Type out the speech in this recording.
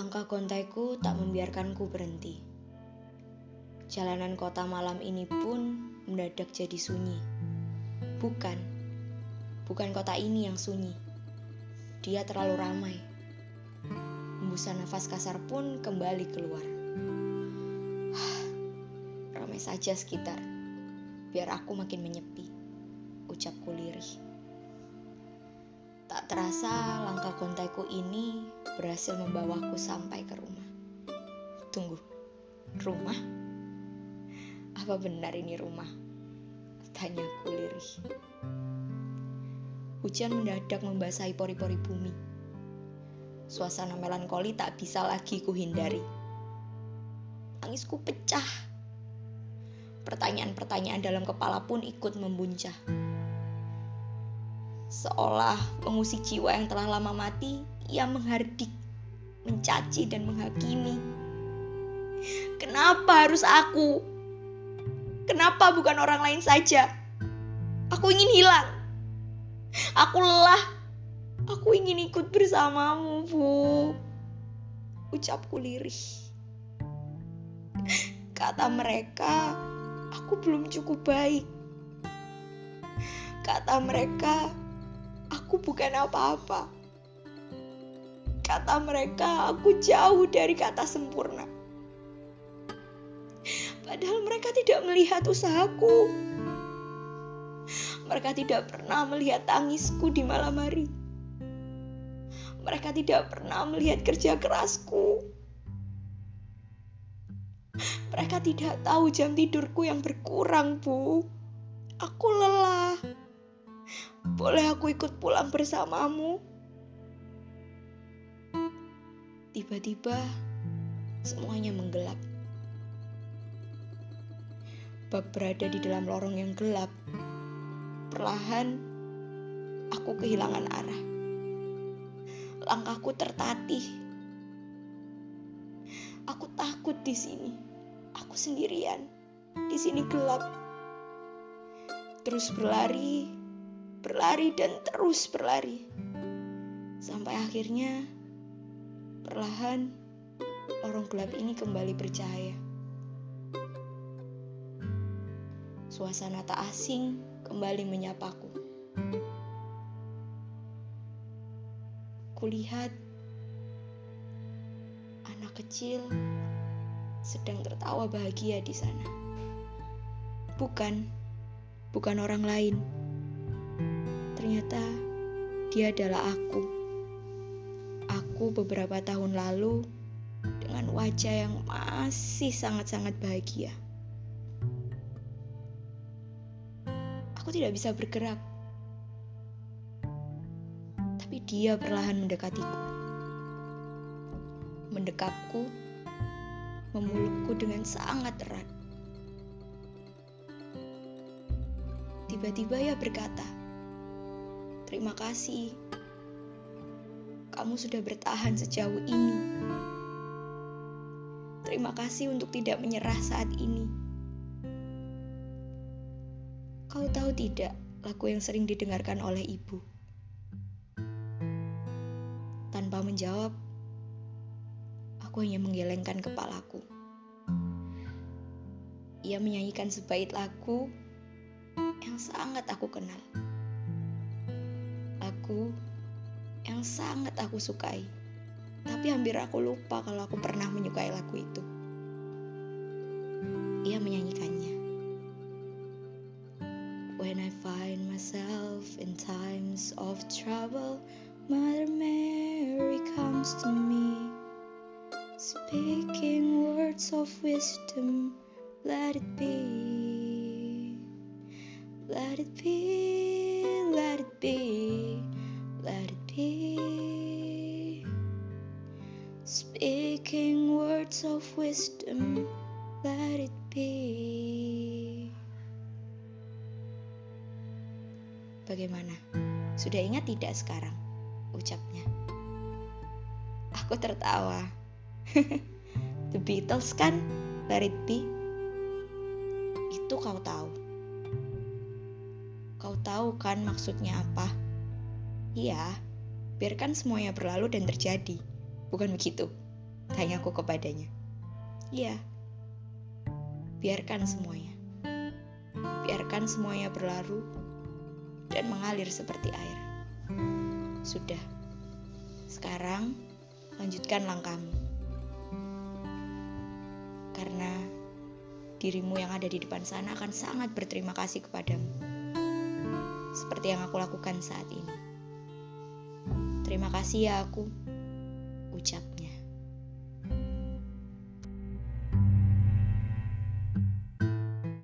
Langkah kontaiku tak membiarkanku berhenti. Jalanan kota malam ini pun mendadak jadi sunyi. Bukan, bukan kota ini yang sunyi. Dia terlalu ramai. Hembusan nafas kasar pun kembali keluar. ramai saja sekitar, biar aku makin menyepi. Ucapku lirih. Tak terasa langkah kontaiku ini berhasil membawaku sampai ke rumah. Tunggu, rumah? Apa benar ini rumah? Tanyaku lirih. Hujan mendadak membasahi pori-pori bumi. Suasana melankoli tak bisa lagi kuhindari. Tangisku pecah. Pertanyaan-pertanyaan dalam kepala pun ikut membuncah. Seolah pengusik jiwa yang telah lama mati, ia menghardik, mencaci dan menghakimi. Kenapa harus aku? Kenapa bukan orang lain saja? Aku ingin hilang. Aku lelah. Aku ingin ikut bersamamu, Bu. Ucapku lirih. Kata mereka, aku belum cukup baik. Kata mereka, aku bukan apa-apa. Kata mereka, aku jauh dari kata sempurna. Padahal mereka tidak melihat usahaku. Mereka tidak pernah melihat tangisku di malam hari. Mereka tidak pernah melihat kerja kerasku. Mereka tidak tahu jam tidurku yang berkurang, Bu. Aku lelah. Boleh aku ikut pulang bersamamu? Tiba-tiba semuanya menggelap. Bak berada di dalam lorong yang gelap. Perlahan aku kehilangan arah. Langkahku tertatih. Aku takut di sini. Aku sendirian. Di sini gelap. Terus berlari, berlari dan terus berlari. Sampai akhirnya perlahan lorong gelap ini kembali bercahaya. Suasana tak asing kembali menyapaku. Kulihat anak kecil sedang tertawa bahagia di sana. Bukan, bukan orang lain. Ternyata dia adalah aku. Aku beberapa tahun lalu dengan wajah yang masih sangat-sangat bahagia. Aku tidak bisa bergerak. Tapi dia perlahan mendekatiku. Mendekapku, memelukku dengan sangat erat. Tiba-tiba ia berkata, "Terima kasih. Kamu sudah bertahan sejauh ini. Terima kasih untuk tidak menyerah saat ini." Kau tahu tidak lagu yang sering didengarkan oleh ibu? Tanpa menjawab, aku hanya menggelengkan kepalaku. Ia menyanyikan sebait lagu yang sangat aku kenal. Lagu yang sangat aku sukai. Tapi hampir aku lupa kalau aku pernah menyukai lagu itu. Ia menyanyikannya. When I find myself in times of trouble, Mother Mary comes to me, speaking words of wisdom. Let it be, let it be, let it be, Speaking words of wisdom, let it be. Bagaimana? Sudah ingat tidak sekarang? Ucapnya. Aku tertawa. The Beatles kan? Let it be. Itu kau tahu. Kau tahu kan maksudnya apa? Iya, biarkan semuanya berlalu dan terjadi. Bukan begitu? Tanyaku kepadanya. Iya. Biarkan semuanya. Biarkan semuanya berlalu dan mengalir seperti air. Sudah. Sekarang lanjutkan langkahmu. Karena dirimu yang ada di depan sana akan sangat berterima kasih kepadamu. Seperti yang aku lakukan saat ini. Terima kasih ya aku, ucapnya.